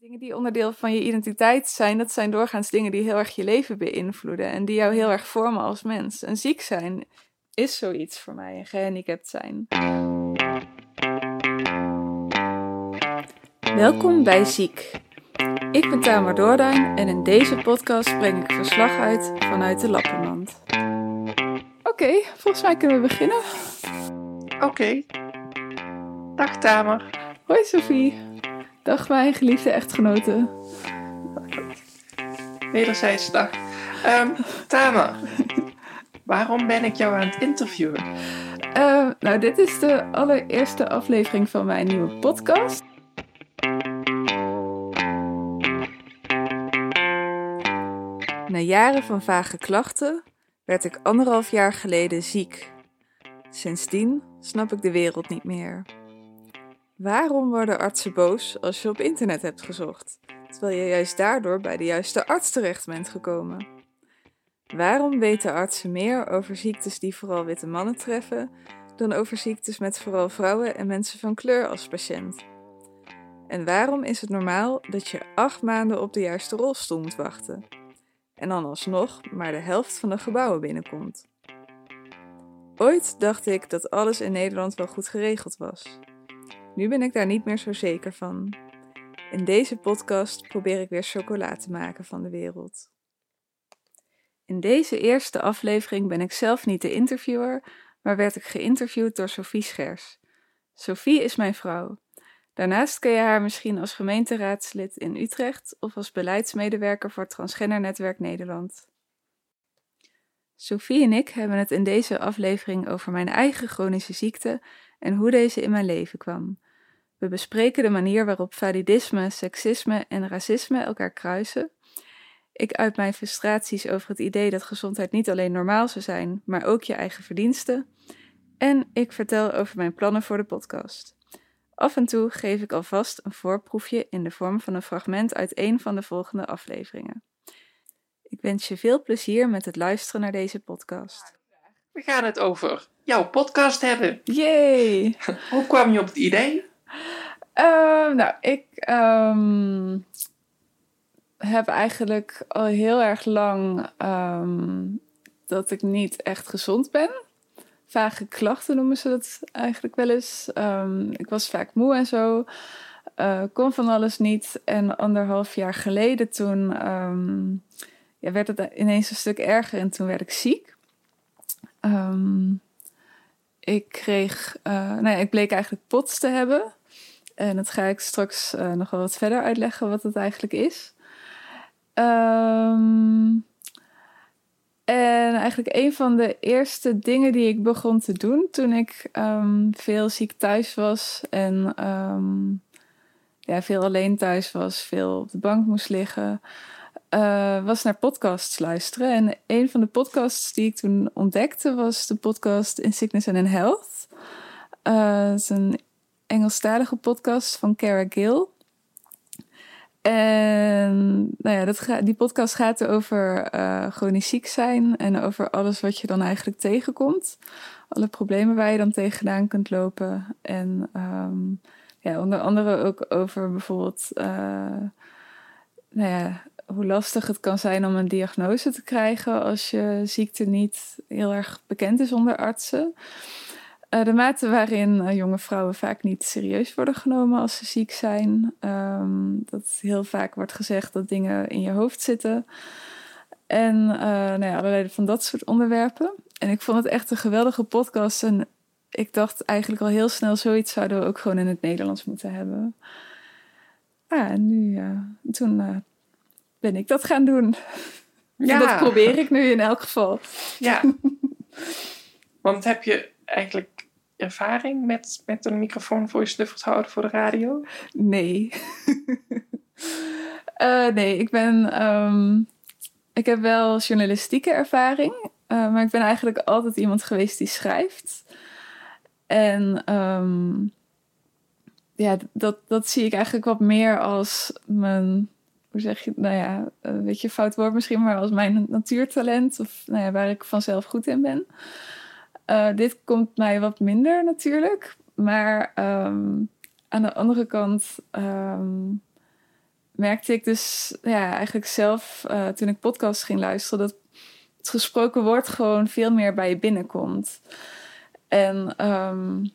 Dingen die onderdeel van je identiteit zijn, dat zijn doorgaans dingen die heel erg je leven beïnvloeden en die jou heel erg vormen als mens. En ziek zijn is zoiets voor mij, en gehandicapt zijn. Welkom bij Ziek. Ik ben Tamer Doorduin en in deze podcast breng ik verslag uit vanuit de Lappenmand. Oké, volgens mij kunnen we beginnen. Oké. Dag Tamer. Hoi Sophie. Dag mijn geliefde echtgenoten. Wederzijds dag. Um, Tamer, waarom ben ik jou aan het interviewen? Uh, nou, dit is de allereerste aflevering van mijn nieuwe podcast. Na jaren van vage klachten werd ik anderhalf jaar geleden ziek. Sindsdien snap ik de wereld niet meer. Waarom worden artsen boos als je op internet hebt gezocht, terwijl je juist daardoor bij de juiste arts terecht bent gekomen? Waarom weten artsen meer over ziektes die vooral witte mannen treffen, dan over ziektes met vooral vrouwen en mensen van kleur als patiënt? En waarom is het normaal dat je acht maanden op de juiste rolstoel moet wachten? En dan alsnog maar de helft van de gebouwen binnenkomt. Ooit dacht ik dat alles in Nederland wel goed geregeld was. Nu ben ik daar niet meer zo zeker van. In deze podcast probeer ik weer chocola te maken van de wereld. In deze eerste aflevering ben ik zelf niet de interviewer, maar werd ik geïnterviewd door Sophie Schers. Sophie is mijn vrouw. Daarnaast ken je haar misschien als gemeenteraadslid in Utrecht of als beleidsmedewerker voor Transgender Netwerk Nederland. Sophie en ik hebben het in deze aflevering over mijn eigen chronische ziekte en hoe deze in mijn leven kwam. We bespreken de manier waarop validisme, seksisme en racisme elkaar kruisen. Ik uit mijn frustraties over het idee dat gezondheid niet alleen normaal zou zijn, maar ook je eigen verdiensten. En ik vertel over mijn plannen voor de podcast. Af en toe geef ik alvast een voorproefje in de vorm van een fragment uit een van de volgende afleveringen. Ik wens je veel plezier met het luisteren naar deze podcast. We gaan het over jouw podcast hebben. Yay! Hoe kwam je op het idee? Uh, nou, ik um, heb eigenlijk al heel erg lang um, dat ik niet echt gezond ben. Vage klachten noemen ze dat eigenlijk wel eens. Um, ik was vaak moe en zo. Uh, kon van alles niet. En anderhalf jaar geleden toen ja, werd het ineens een stuk erger en toen werd ik ziek. Ik kreeg, uh, ik bleek eigenlijk POTS te hebben. En dat ga ik straks uh, nog wel wat verder uitleggen wat het eigenlijk is. Um, en eigenlijk een van de eerste dingen die ik begon te doen toen ik um, veel ziek thuis was en um, ja, veel alleen thuis was, veel op de bank moest liggen, uh, was naar podcasts luisteren. En een van de podcasts die ik toen ontdekte was de podcast In Sickness and in Health. Uh, het is een Engelstalige podcast van Cara Gill. En nou ja, dat die podcast gaat over uh, chronisch ziek zijn en over alles wat je dan eigenlijk tegenkomt. Alle problemen waar je dan tegenaan kunt lopen. En um, ja, onder andere ook over bijvoorbeeld nou ja, hoe lastig het kan zijn om een diagnose te krijgen als je ziekte niet heel erg bekend is onder artsen. Uh, de mate waarin uh, jonge vrouwen vaak niet serieus worden genomen als ze ziek zijn. Um, dat heel vaak wordt gezegd dat dingen in je hoofd zitten. En uh, nou ja, allerlei van dat soort onderwerpen. En ik vond het echt een geweldige podcast. En ik dacht eigenlijk al heel snel, zoiets zouden we ook gewoon in het Nederlands moeten hebben. Ah, en nu, toen ben ik dat gaan doen. Ja. En dat probeer ik nu in elk geval. Ja. Want heb je eigenlijk ervaring met, met een microfoon voor je snuffels houden voor de radio? Nee. uh, nee, ik ben. Um, ik heb wel journalistieke ervaring, uh, maar ik ben eigenlijk altijd iemand geweest die schrijft. En um, ja, dat, dat zie ik eigenlijk wat meer als mijn. Hoe zeg je, nou ja, een beetje fout woord misschien, maar als mijn natuurtalent. Of nou ja, waar ik vanzelf goed in ben. Uh, dit komt mij wat minder natuurlijk. Maar um, aan de andere kant um, merkte ik dus ja, eigenlijk zelf uh, toen ik podcast ging luisteren, dat het gesproken woord gewoon veel meer bij je binnenkomt. En um,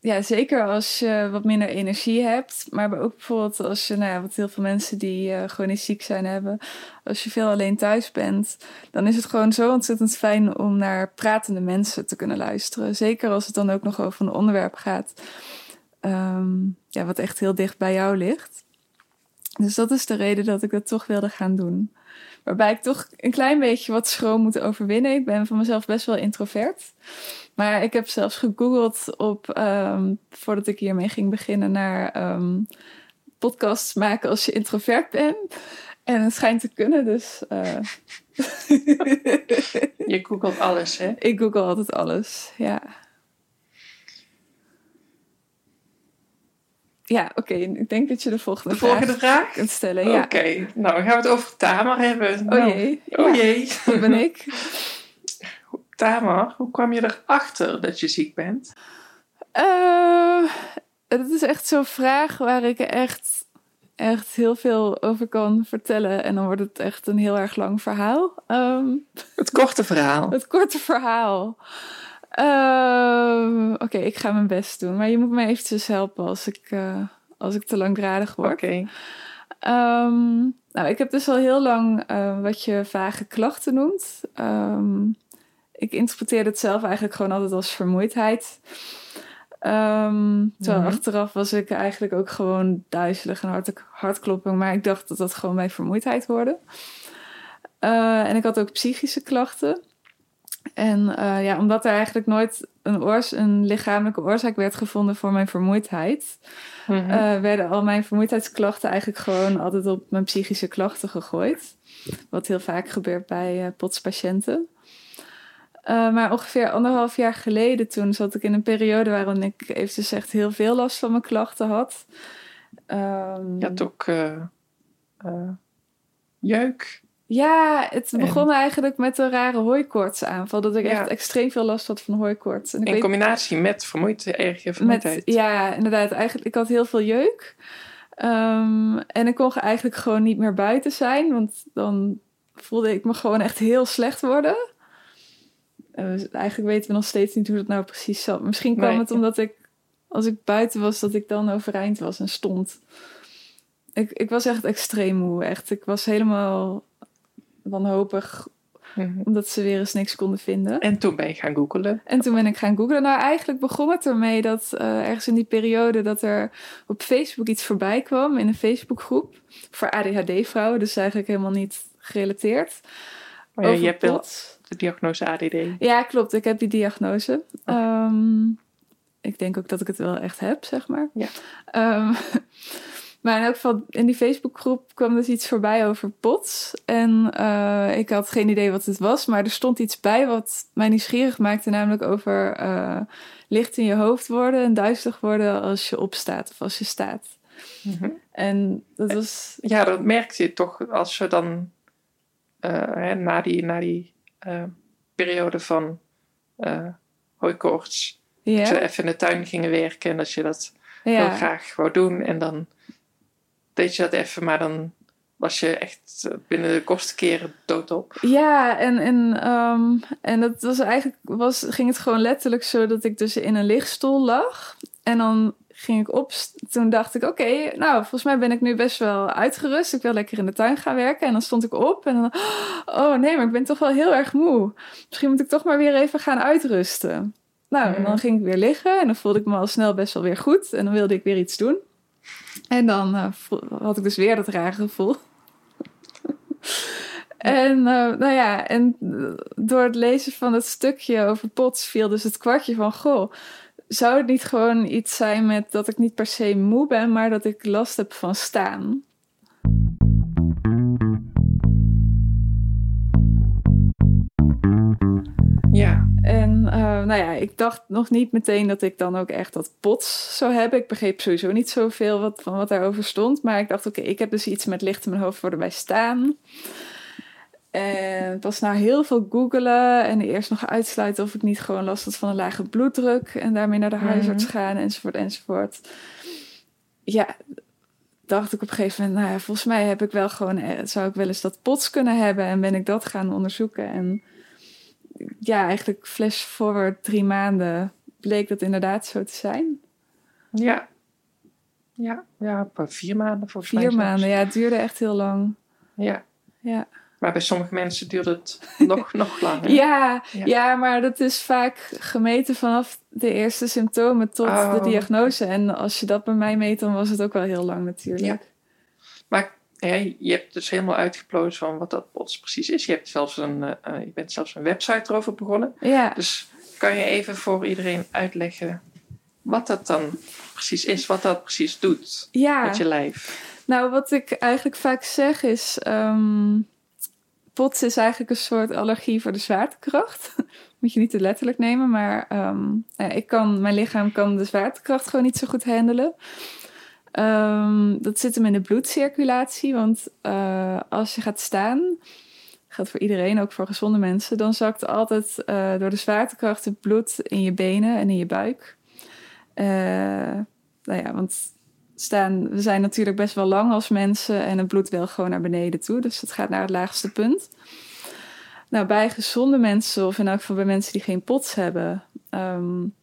ja, zeker als je wat minder energie hebt. Maar ook bijvoorbeeld als je, nou ja, wat heel veel mensen die uh, chronisch ziek zijn hebben. Als je veel alleen thuis bent, dan is het gewoon zo ontzettend fijn om naar pratende mensen te kunnen luisteren. Zeker als het dan ook nog over een onderwerp gaat. Um, ja, wat echt heel dicht bij jou ligt. Dus dat is de reden dat ik dat toch wilde gaan doen. Waarbij ik toch een klein beetje wat schroom moet overwinnen. Ik ben van mezelf best wel introvert. Maar ik heb zelfs gegoogeld op, um, voordat ik hiermee ging beginnen, naar um, podcasts maken als je introvert bent. En het schijnt te kunnen, dus. Uh... je googelt alles, hè? Ik google altijd alles, ja. Ja, oké. Ik denk dat je de volgende, de volgende vraag, kunt stellen. Ja. Oké, nou dan gaan we het over Tamar hebben. Oh nou, jee. Oh jee. Dat ben ik. Tamar, hoe kwam je erachter dat je ziek bent? Uh, dat is echt zo'n vraag waar ik echt, echt heel veel over kan vertellen. En dan wordt het echt een heel erg lang verhaal. Um, het korte verhaal. Het korte verhaal. Uh, Oké, okay, ik ga mijn best doen. Maar je moet me eventjes helpen als ik, uh, als ik te langdradig word. Oké. Okay. Um, nou, ik heb dus al heel lang uh, wat je vage klachten noemt. Um, ik interpreteerde het zelf eigenlijk gewoon altijd als vermoeidheid. Um, terwijl mm-hmm. achteraf was ik eigenlijk ook gewoon duizelig en hart, hartklopping. Maar ik dacht dat dat gewoon bij vermoeidheid hoorde. Uh, en ik had ook psychische klachten. En uh, ja, omdat er eigenlijk nooit een, oors een lichamelijke oorzaak werd gevonden voor mijn vermoeidheid, mm-hmm. uh, werden al mijn vermoeidheidsklachten eigenlijk gewoon altijd op mijn psychische klachten gegooid. Wat heel vaak gebeurt bij uh, POTS-patiënten. maar ongeveer anderhalf jaar geleden, toen zat ik in een periode waarin ik eventjes echt heel veel last van mijn klachten had. Um, je had ook jeuk. Ja, het begon eigenlijk met een rare hooikoortsaanval. Dat ik echt extreem veel last had van hooikoorts. En In combinatie met vermoeidheid, erge vermoeidheid. Met, ja, inderdaad. Eigenlijk, ik had heel veel jeuk. Um, en ik kon eigenlijk gewoon niet meer buiten zijn. Want dan voelde ik me gewoon echt heel slecht worden. Uh, eigenlijk weten we nog steeds niet hoe dat nou precies zat. Misschien kwam nee, het omdat ik, als ik buiten was, dat ik dan overeind was en stond. Ik, ik was echt extreem moe. Echt. Ik was helemaal wanhopig mm-hmm. omdat ze weer eens niks konden vinden. En toen ben je gaan googelen. En toen ben ik gaan googelen. Nou, eigenlijk begon het ermee dat uh, ergens in die periode dat er op Facebook iets voorbij kwam in een Facebookgroep voor ADHD-vrouwen, dus eigenlijk helemaal niet gerelateerd. Oh ja, je hebt wel de diagnose ADD. Ja, klopt. Ik heb die diagnose. Oh. Um, ik denk ook dat ik het wel echt heb, zeg maar. Ja. Um, Maar in elk geval, in die Facebookgroep kwam dus iets voorbij over POTS. En uh, ik had geen idee wat het was, maar er stond iets bij wat mij nieuwsgierig maakte, namelijk over uh, licht in je hoofd worden en duizelig worden als je opstaat of als je staat. Mm-hmm. En dat was. Ja, dat merkte je toch als je dan uh, hè, na die, na die periode van hooikoorts, yeah. dat je even in de tuin gingen werken en dat je dat ja. heel graag wou doen en dan deed je dat even, maar dan was je echt eh, binnen de kortste keren doodop. Ja, en, en, um, en dat was eigenlijk, was, ging het gewoon letterlijk zo dat ik dus in een lichtstoel lag. En dan ging ik op, toen dacht ik, oké, nou, volgens mij ben ik nu best wel uitgerust. Ik wil lekker in de tuin gaan werken. En dan stond ik op en dan, oh nee, maar ik ben toch wel heel erg moe. Misschien moet ik toch maar weer even gaan uitrusten. Nou, en dan ging ik weer liggen en dan voelde ik me al snel best wel weer goed. En dan wilde ik weer iets doen. En dan uh, had ik dus weer dat rare gevoel. en uh, nou ja, en door het lezen van het stukje over pots viel dus het kwartje van: goh, zou het niet gewoon iets zijn met dat ik niet per se moe ben, maar dat ik last heb van staan? Nou ja, ik dacht nog niet meteen dat ik dan ook echt dat pots zou hebben. Ik begreep sowieso niet zoveel wat, van wat daarover stond. Maar ik dacht, oké, ik heb dus iets met licht in mijn hoofd voor erbij staan. En het was nou heel veel googelen en eerst nog uitsluiten of ik niet gewoon last had van een lage bloeddruk en daarmee naar de huisarts mhm. gaan enzovoort enzovoort. Ja, dacht ik op een gegeven moment, nou ja, volgens mij heb ik wel gewoon, eh, zou ik wel eens dat pots kunnen hebben. En ben ik dat gaan onderzoeken. En ja, eigenlijk flash forward drie maanden bleek dat inderdaad zo te zijn. Ja. Ja, ja vier maanden volgens vier maanden, ja, het duurde echt heel lang. Ja. Ja. Maar bij sommige mensen duurt het nog, nog langer. Ja, ja, maar dat is vaak gemeten vanaf de eerste symptomen tot de oh. diagnose. En als je dat bij mij meet, dan was het ook wel heel lang natuurlijk. Ja. Maar je hebt dus helemaal uitgeplozen van wat dat POTS precies is. Je, hebt zelfs een, uh, je bent zelfs een website erover begonnen. Ja. Dus kan je even voor iedereen uitleggen wat dat dan precies is, wat dat precies doet met je lijf? Nou, wat ik eigenlijk vaak zeg is. Um, POTS is eigenlijk een soort allergie voor de zwaartekracht. Moet je niet te letterlijk nemen, maar um, ik kan, mijn lichaam kan de zwaartekracht gewoon niet zo goed handelen. Um, dat zit hem in de bloedcirculatie, want uh, als je gaat staan, gaat voor iedereen, ook voor gezonde mensen, dan zakt altijd uh, door de zwaartekracht het bloed in je benen en in je buik. Uh, nou ja, want staan, we zijn natuurlijk best wel lang als mensen en het bloed wil gewoon naar beneden toe, dus het gaat naar het laagste punt. Nou, bij gezonde mensen, of in elk geval bij mensen die geen pots hebben, um,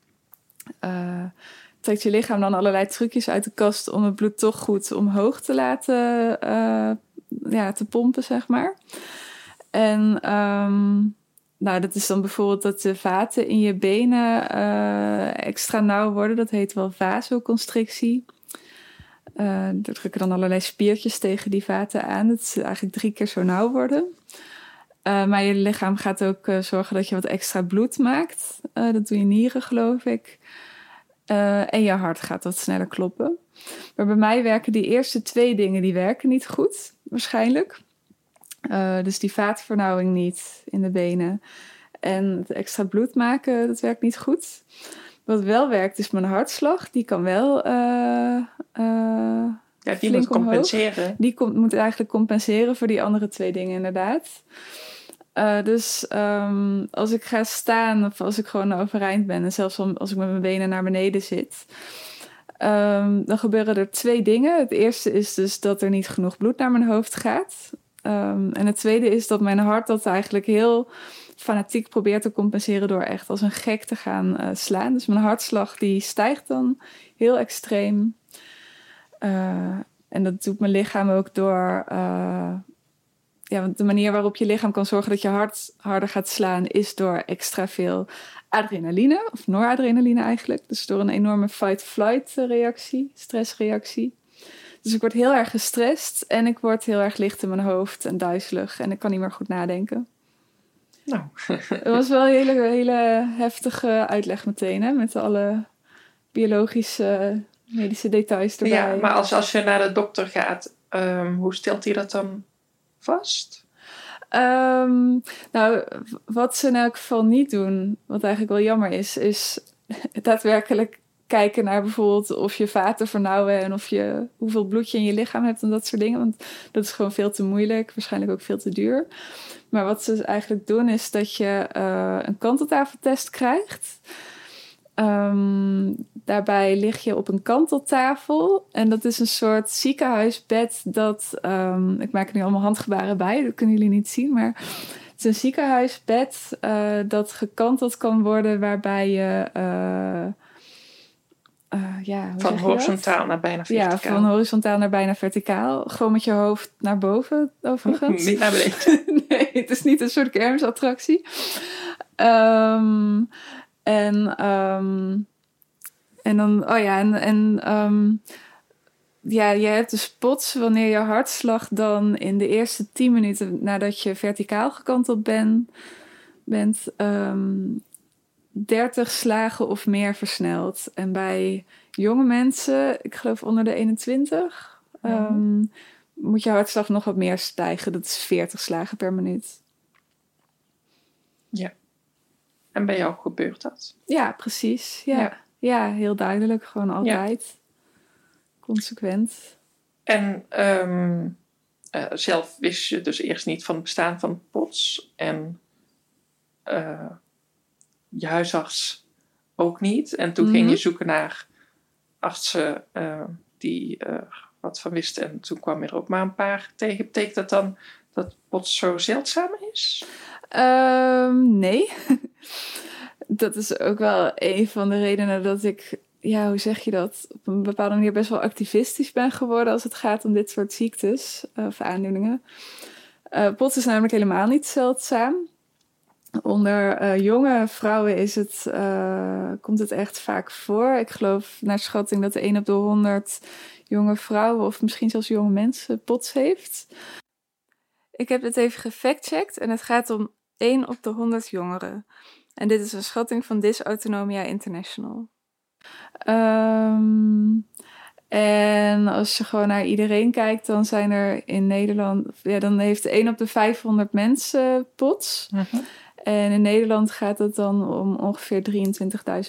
trekt je lichaam dan allerlei trucjes uit de kast om het bloed toch goed omhoog te laten uh, ja, te pompen, zeg maar. En um, nou, dat is dan bijvoorbeeld dat de vaten in je benen uh, extra nauw worden. Dat heet wel vasoconstrictie. Uh, er drukken dan allerlei spiertjes tegen die vaten aan. Dat ze eigenlijk drie keer zo nauw worden. Maar je lichaam gaat ook zorgen dat je wat extra bloed maakt. dat doen je nieren, geloof ik. Uh, en je hart gaat wat sneller kloppen. Maar bij mij werken die eerste twee dingen die werken niet goed, waarschijnlijk. Uh, dus die vaatvernauwing niet in de benen. En het extra bloed maken, dat werkt niet goed. Wat wel werkt, is mijn hartslag. Die kan wel. Uh, ja, die moet compenseren. Die komt, moet eigenlijk compenseren voor die andere twee dingen, inderdaad. Uh, dus um, als ik ga staan of als ik gewoon overeind ben en zelfs als ik met mijn benen naar beneden zit, um, dan gebeuren er twee dingen. Het eerste is dus dat er niet genoeg bloed naar mijn hoofd gaat. Um, en het tweede is dat mijn hart dat eigenlijk heel fanatiek probeert te compenseren door echt als een gek te gaan uh, slaan. Dus mijn hartslag die stijgt dan heel extreem. Uh, en dat doet mijn lichaam ook door ja, want de manier waarop je lichaam kan zorgen dat je hart harder gaat slaan, is door extra veel adrenaline, of noradrenaline eigenlijk. Dus door een enorme fight-flight reactie, stressreactie. Dus ik word heel erg gestrest en ik word heel erg licht in mijn hoofd en duizelig en ik kan niet meer goed nadenken. Nou. Het was wel een hele, hele heftige uitleg meteen, hè, met alle biologische, medische details erbij. Ja, maar als, als je naar de dokter gaat, um, hoe stelt hij dat dan Um, nou, wat ze in elk geval niet doen, wat eigenlijk wel jammer is, is daadwerkelijk kijken naar bijvoorbeeld of je vaten vernauwen en of je hoeveel bloed je in je lichaam hebt en dat soort dingen. Want dat is gewoon veel te moeilijk, waarschijnlijk ook veel te duur. Maar wat ze eigenlijk doen is dat je uh, een kanteltafeltest krijgt. Um, daarbij lig je op een kanteltafel. En dat is een soort ziekenhuisbed dat. Um, ik maak er nu allemaal handgebaren bij, dat kunnen jullie niet zien. Maar het is een ziekenhuisbed uh, dat gekanteld kan worden, waarbij je. Uh, uh, ja, van horizontaal naar bijna verticaal. Ja, van horizontaal naar bijna verticaal. Gewoon met je hoofd naar boven, overigens. niet naar beneden. nee, het is niet een soort kermisattractie. Um, en, um, en dan, oh ja, en, en um, ja, je hebt de spots wanneer je hartslag dan in de eerste 10 minuten nadat je verticaal gekanteld ben, bent, um, 30 slagen of meer versneld. En bij jonge mensen, ik geloof onder de 21, um, moet je hartslag nog wat meer stijgen. Dat is 40 slagen per minuut. Ja. En bij jou gebeurt dat? Ja, precies. Ja, ja. heel duidelijk. Gewoon altijd. Consequent. En um, uh, zelf wist je dus eerst niet van het bestaan van POTS. En uh, je huisarts ook niet. En toen ging je mhm. zoeken naar artsen uh, die wat van wist. En toen kwam je er ook maar een paar tegen. Betekent dat dan dat pot zo zeldzaam is? Um, nee. dat is ook wel een van de redenen dat ik, ja, hoe zeg je dat, op een bepaalde manier best wel activistisch ben geworden als het gaat om dit soort ziektes of aandoeningen. Uh, POTS is namelijk helemaal niet zeldzaam. Onder uh, jonge vrouwen is het, komt het echt vaak voor. Ik geloof naar schatting dat 1 op de 100 jonge vrouwen of misschien zelfs jonge mensen POTS heeft. Ik heb dit even gefactcheckt en het gaat om 1 op de 100 jongeren. En dit is een schatting van Dysautonomia International. Um, en als je gewoon naar iedereen kijkt, dan zijn er in Nederland, ja, dan heeft 1 op de 500 mensen POTS. Uh En in Nederland gaat het dan om ongeveer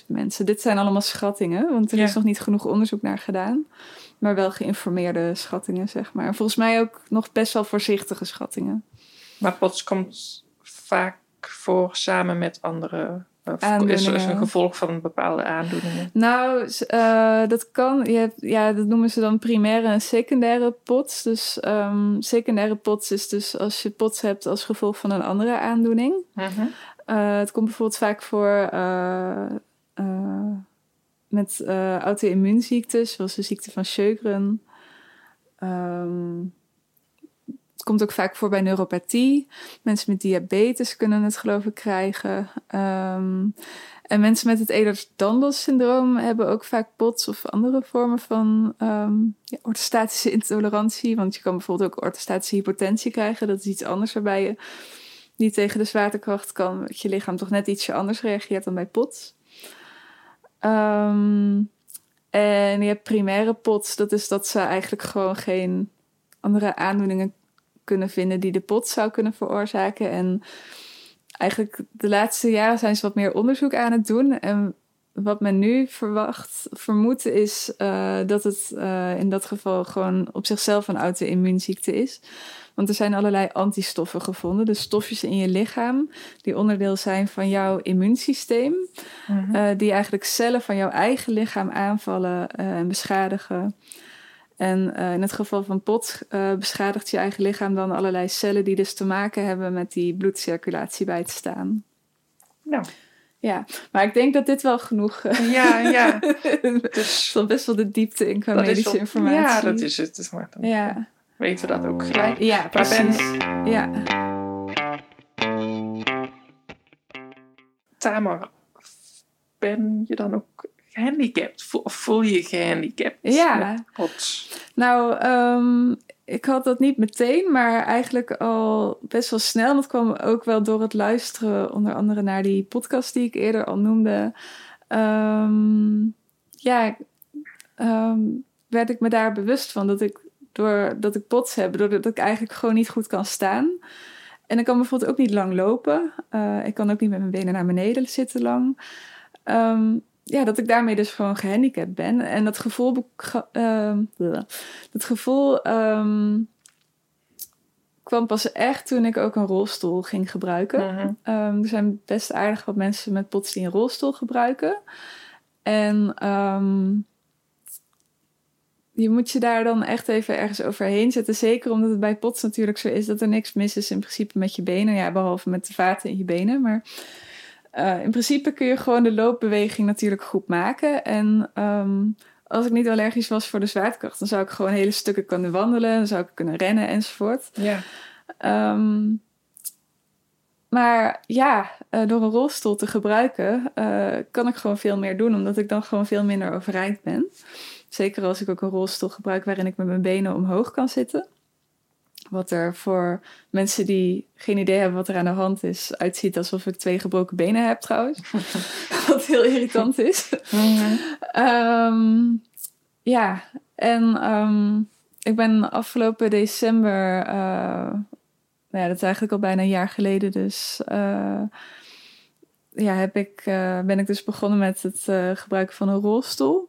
23.000 mensen. Dit zijn allemaal schattingen, want er is nog niet genoeg onderzoek naar gedaan. Maar wel geïnformeerde schattingen, zeg maar. volgens mij ook nog best wel voorzichtige schattingen. Maar POTS komt vaak voor samen met andere is er een gevolg van bepaalde aandoeningen? Nou, uh, dat kan. Je hebt, ja, dat noemen ze dan primaire en secundaire pots. Dus um, secundaire pots is dus als je pots hebt als gevolg van een andere aandoening. Uh -huh. uh, het komt bijvoorbeeld vaak voor met auto-immuunziektes, zoals de ziekte van Sjögren. Um, het komt ook vaak voor bij neuropathie. Mensen met diabetes kunnen het geloof ik krijgen. Um, en mensen met het Ehlers-Danlos-syndroom hebben ook vaak POTS of andere vormen van um, orthostatische intolerantie. Want je kan bijvoorbeeld ook orthostatische hypotensie krijgen. Dat is iets anders waarbij je niet tegen de zwaartekracht kan. Dat je lichaam toch net ietsje anders reageert dan bij POTS. Um, en je hebt primaire POTS. Dat is dat ze eigenlijk gewoon geen andere aandoeningen kunnen vinden die de pot zou kunnen veroorzaken. En eigenlijk de laatste jaren zijn ze wat meer onderzoek aan het doen. En wat men nu verwacht, vermoedt, is uh, dat het uh, in dat geval gewoon op zichzelf een auto-immuunziekte is. Want er zijn allerlei antistoffen gevonden, dus stofjes in je lichaam die onderdeel zijn van jouw immuunsysteem, mm -hmm. uh, die eigenlijk cellen van jouw eigen lichaam aanvallen en beschadigen. En uh, in het geval van pot uh, beschadigt je eigen lichaam dan allerlei cellen die dus te maken hebben met die bloedcirculatie bij te staan. Nou. Ja, maar ik denk dat dit wel genoeg uh, ja, ja. dus is best wel de diepte in qua medische wel, informatie. Ja, dat is het. Dus maar dan ja. weten we dat ook gelijk. Ja, precies. Ja. Tamar, ben je dan ook gehandicapt? Of voel je gehandicapt? Ja. Nou, um, ik had dat niet meteen, maar eigenlijk al best wel snel. Dat kwam ook wel door het luisteren, onder andere naar die podcast die ik eerder al noemde. Um, ja, um, werd ik me daar bewust van dat ik doordat ik pots heb, doordat ik eigenlijk gewoon niet goed kan staan. En ik kan bijvoorbeeld ook niet lang lopen. Uh, ik kan ook niet met mijn benen naar beneden zitten lang. Um, ja, dat ik daarmee dus gewoon gehandicapt ben. En dat gevoel, uh, dat gevoel um, kwam pas echt toen ik ook een rolstoel ging gebruiken. -huh. um, er zijn best aardig wat mensen met POTS die een rolstoel gebruiken. En um, je moet je daar dan echt even ergens overheen zetten. Zeker omdat het bij POTS natuurlijk zo is dat er niks mis is in principe met je benen. Ja, behalve met de vaten in je benen. Maar uh, in principe kun je gewoon de loopbeweging natuurlijk goed maken. En um, als ik niet allergisch was voor de zwaartekracht, dan zou ik gewoon hele stukken kunnen wandelen, dan zou ik kunnen rennen enzovoort. Ja. Um, maar ja, uh, door een rolstoel te gebruiken, uh, kan ik gewoon veel meer doen, omdat ik dan gewoon veel minder overeind ben. Zeker als ik ook een rolstoel gebruik waarin ik met mijn benen omhoog kan zitten. Wat er voor mensen die geen idee hebben wat er aan de hand is, uitziet alsof ik twee gebroken benen heb trouwens. wat heel irritant is. um, ja, en um, ik ben afgelopen december, uh, nou ja, dat is eigenlijk al bijna een jaar geleden, dus uh, ja, heb ik, uh, ben ik dus begonnen met het gebruiken van een rolstoel.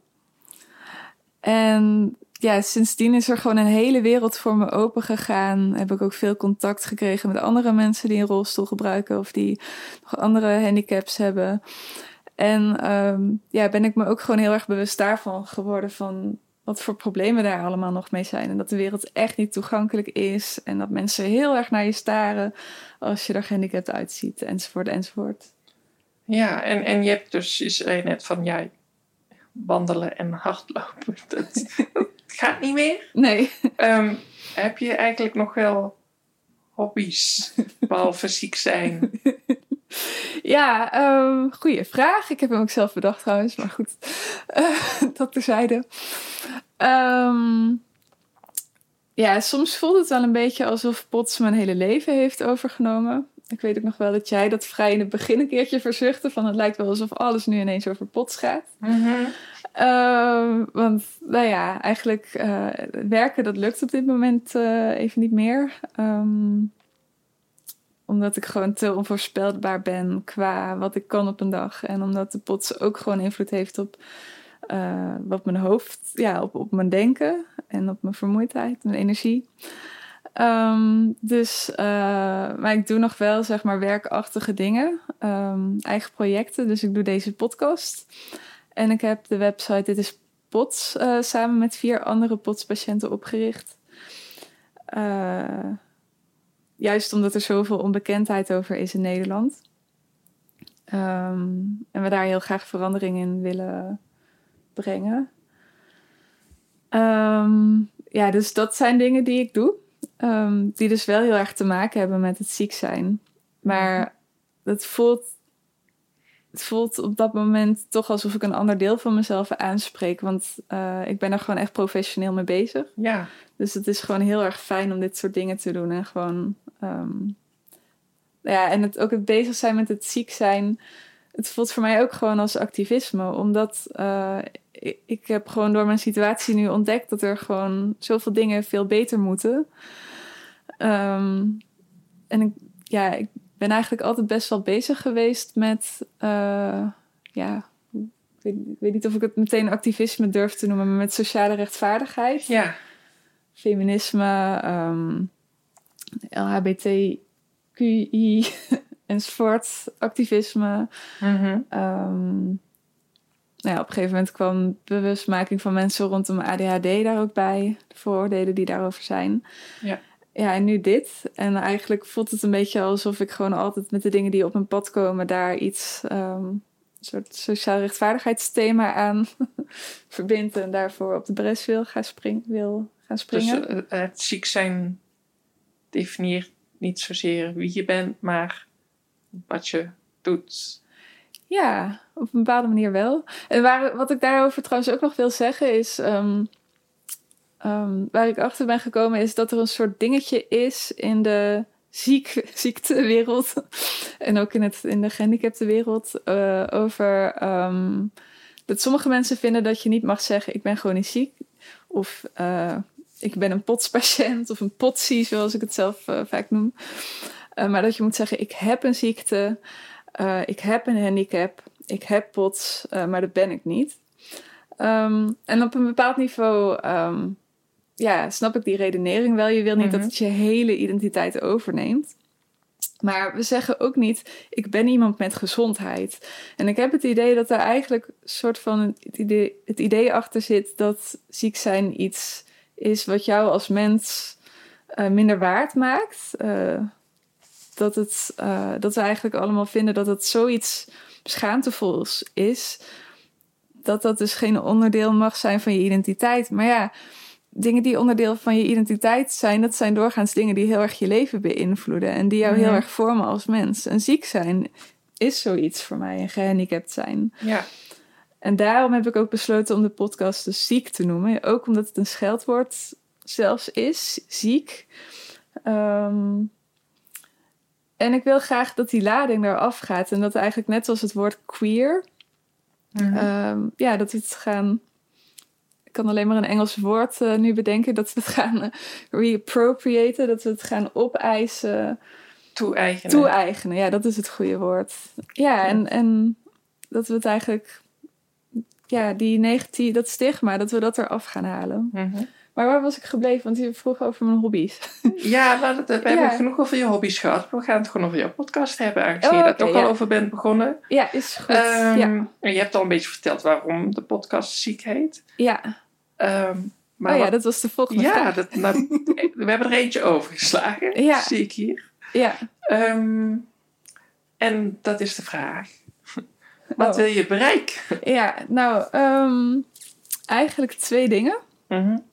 En ja, sindsdien is er gewoon een hele wereld voor me open gegaan. Heb ik ook veel contact gekregen met andere mensen die een rolstoel gebruiken of die nog andere handicaps hebben. En um, ja, ben ik me ook gewoon heel erg bewust daarvan geworden van wat voor problemen daar allemaal nog mee zijn. En dat de wereld echt niet toegankelijk is. En dat mensen heel erg naar je staren als je er gehandicapt uitziet, enzovoort, enzovoort. Ja, en, en je hebt dus, je zei net van, jij wandelen en hardlopen, dat, gaat niet meer. Nee. Ehm, heb je eigenlijk nog wel hobby's, behalve ziek zijn? Ja, um, goede vraag. Ik heb hem ook zelf bedacht trouwens, maar goed, uh, dat terzijde. Um, ja, soms voelt het wel een beetje alsof Pots mijn hele leven heeft overgenomen. Ik weet ook nog wel dat jij dat vrij in het begin een keertje verzuchtte. Van het lijkt wel alsof alles nu ineens over Pots gaat. Mm want, nou ja, eigenlijk uh, werken dat lukt op dit moment uh, even niet meer. Um, omdat ik gewoon te onvoorspelbaar ben qua wat ik kan op een dag. En omdat de pots ook gewoon invloed heeft op uh, wat mijn hoofd, ja, op, op mijn denken en op mijn vermoeidheid, mijn energie. Um, dus, uh, maar ik doe nog wel, zeg maar, werkachtige dingen, um, eigen projecten. Dus ik doe deze podcast. En ik heb de website Dit is Pots uh, samen met vier andere POTS-patiënten opgericht. Uh, juist omdat er zoveel onbekendheid over is in Nederland. Um, en we daar heel graag verandering in willen brengen. Ja, dus dat zijn dingen die ik doe. Um, die dus wel heel erg te maken hebben met het ziek zijn. Maar het voelt, het voelt op dat moment toch alsof ik een ander deel van mezelf aanspreek. Want uh, ik ben er gewoon echt professioneel mee bezig. Ja. Dus het is gewoon heel erg fijn om dit soort dingen te doen. En gewoon. Um, ja, en het, ook het bezig zijn met het ziek zijn. Het voelt voor mij ook gewoon als activisme. Omdat uh, ik, ik, heb gewoon door mijn situatie nu ontdekt dat er gewoon zoveel dingen veel beter moeten. Um, en ik, ja, ik ben eigenlijk altijd best wel bezig geweest met. Uh, ja, ik weet, ik weet, niet of ik het meteen activisme durf te noemen, maar met sociale rechtvaardigheid. Ja feminisme, um, LHBTQI enzovoort, activisme. Mm -hmm. um, nou ja, op een gegeven moment kwam bewustmaking van mensen rondom ADHD daar ook bij, de vooroordelen die daarover zijn. Ja. Ja, en nu dit. En eigenlijk voelt het een beetje alsof ik gewoon altijd met de dingen die op mijn pad komen, daar iets, um, een soort sociaal rechtvaardigheidsthema aan verbind en daarvoor op de bres wil gaan springen. Wil gaan springen. Dus uh, het ziek zijn definieert niet zozeer wie je bent, maar wat je doet. Ja, op een bepaalde manier wel. En waar, wat ik daarover trouwens ook nog wil zeggen is. Um, um, waar ik achter ben gekomen is dat er een soort dingetje is in de ziek, ziektewereld. en ook in, het, in de gehandicapte wereld. Uh, over um, dat sommige mensen vinden dat je niet mag zeggen: Ik ben niet ziek. Of uh, ik ben een potspatiënt of een potsie, zoals ik het zelf uh, vaak noem. Maar dat je moet zeggen, ik heb een ziekte, ik heb een handicap, ik heb pots, maar dat ben ik niet. Um, en op een bepaald niveau ja, snap ik die redenering wel. Je wil niet mm -hmm. dat het je hele identiteit overneemt. Maar we zeggen ook niet, ik ben iemand met gezondheid. En ik heb het idee dat er eigenlijk een soort van het idee, het idee achter zit dat ziek zijn iets is wat jou als mens uh, minder waard maakt. Uh, dat, het, uh, dat we eigenlijk allemaal vinden dat het zoiets schaamtevols is. Dat dat dus geen onderdeel mag zijn van je identiteit. Maar ja, dingen die onderdeel van je identiteit zijn, dat zijn doorgaans dingen die heel erg je leven beïnvloeden. En die jou heel erg vormen als mens. En ziek zijn is zoiets voor mij, en gehandicapt zijn. Ja. En daarom heb ik ook besloten om de podcast dus ziek te noemen. Ook omdat het een scheldwoord zelfs is, ziek. Um, en ik wil graag dat die lading eraf gaat. En dat eigenlijk net zoals het woord queer... Mm -hmm. um, ja, dat we het gaan... Kan alleen maar een Engels woord uh, nu bedenken. Dat we het gaan uh, reappropriaten. Dat we het gaan opeisen. Toe-eigenen. Toe-eigenen, ja, dat is het goede woord. Ja, ja. En, en dat we het eigenlijk ja, die negatief, dat stigma, dat we dat eraf gaan halen. Mm -hmm. Maar waar was ik gebleven? Want je vroeg over mijn hobby's. Ja, we, we hebben ja. genoeg over je hobby's gehad. We gaan het gewoon over jouw podcast hebben, aangezien oh, je daar okay, toch ja. al over bent begonnen. Ja, is goed. Um, ja. En je hebt al een beetje verteld waarom de podcast ziek heet. Ja. Um, maar oh ja, dat was de volgende ja, vraag. Dat, nou, we hebben er eentje overgeslagen, ja. zie ik hier. Ja. Um, en dat is de vraag. Wat oh. wil je bereiken? Ja, nou, um, eigenlijk twee dingen. Mm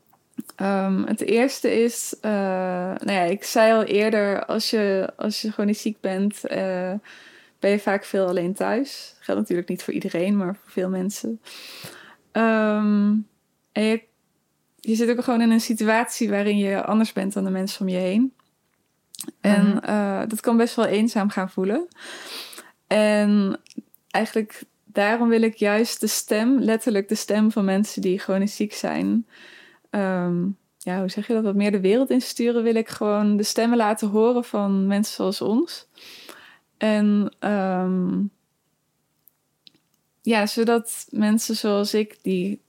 Um, het eerste is, uh, nou ja, ik zei al eerder, als je, als je gewoon niet ziek bent, uh, ben je vaak veel alleen thuis. Dat geldt natuurlijk niet voor iedereen, maar voor veel mensen. Um, en je, je zit ook gewoon in een situatie waarin je anders bent dan de mensen om je heen. En mhm. uh, dat kan best wel eenzaam gaan voelen. En eigenlijk daarom wil ik juist de stem, letterlijk de stem van mensen die chronisch ziek zijn, um, ja, hoe zeg je dat, wat meer de wereld insturen, wil ik gewoon de stemmen laten horen van mensen zoals ons. En um, ja, zodat mensen zoals ik, die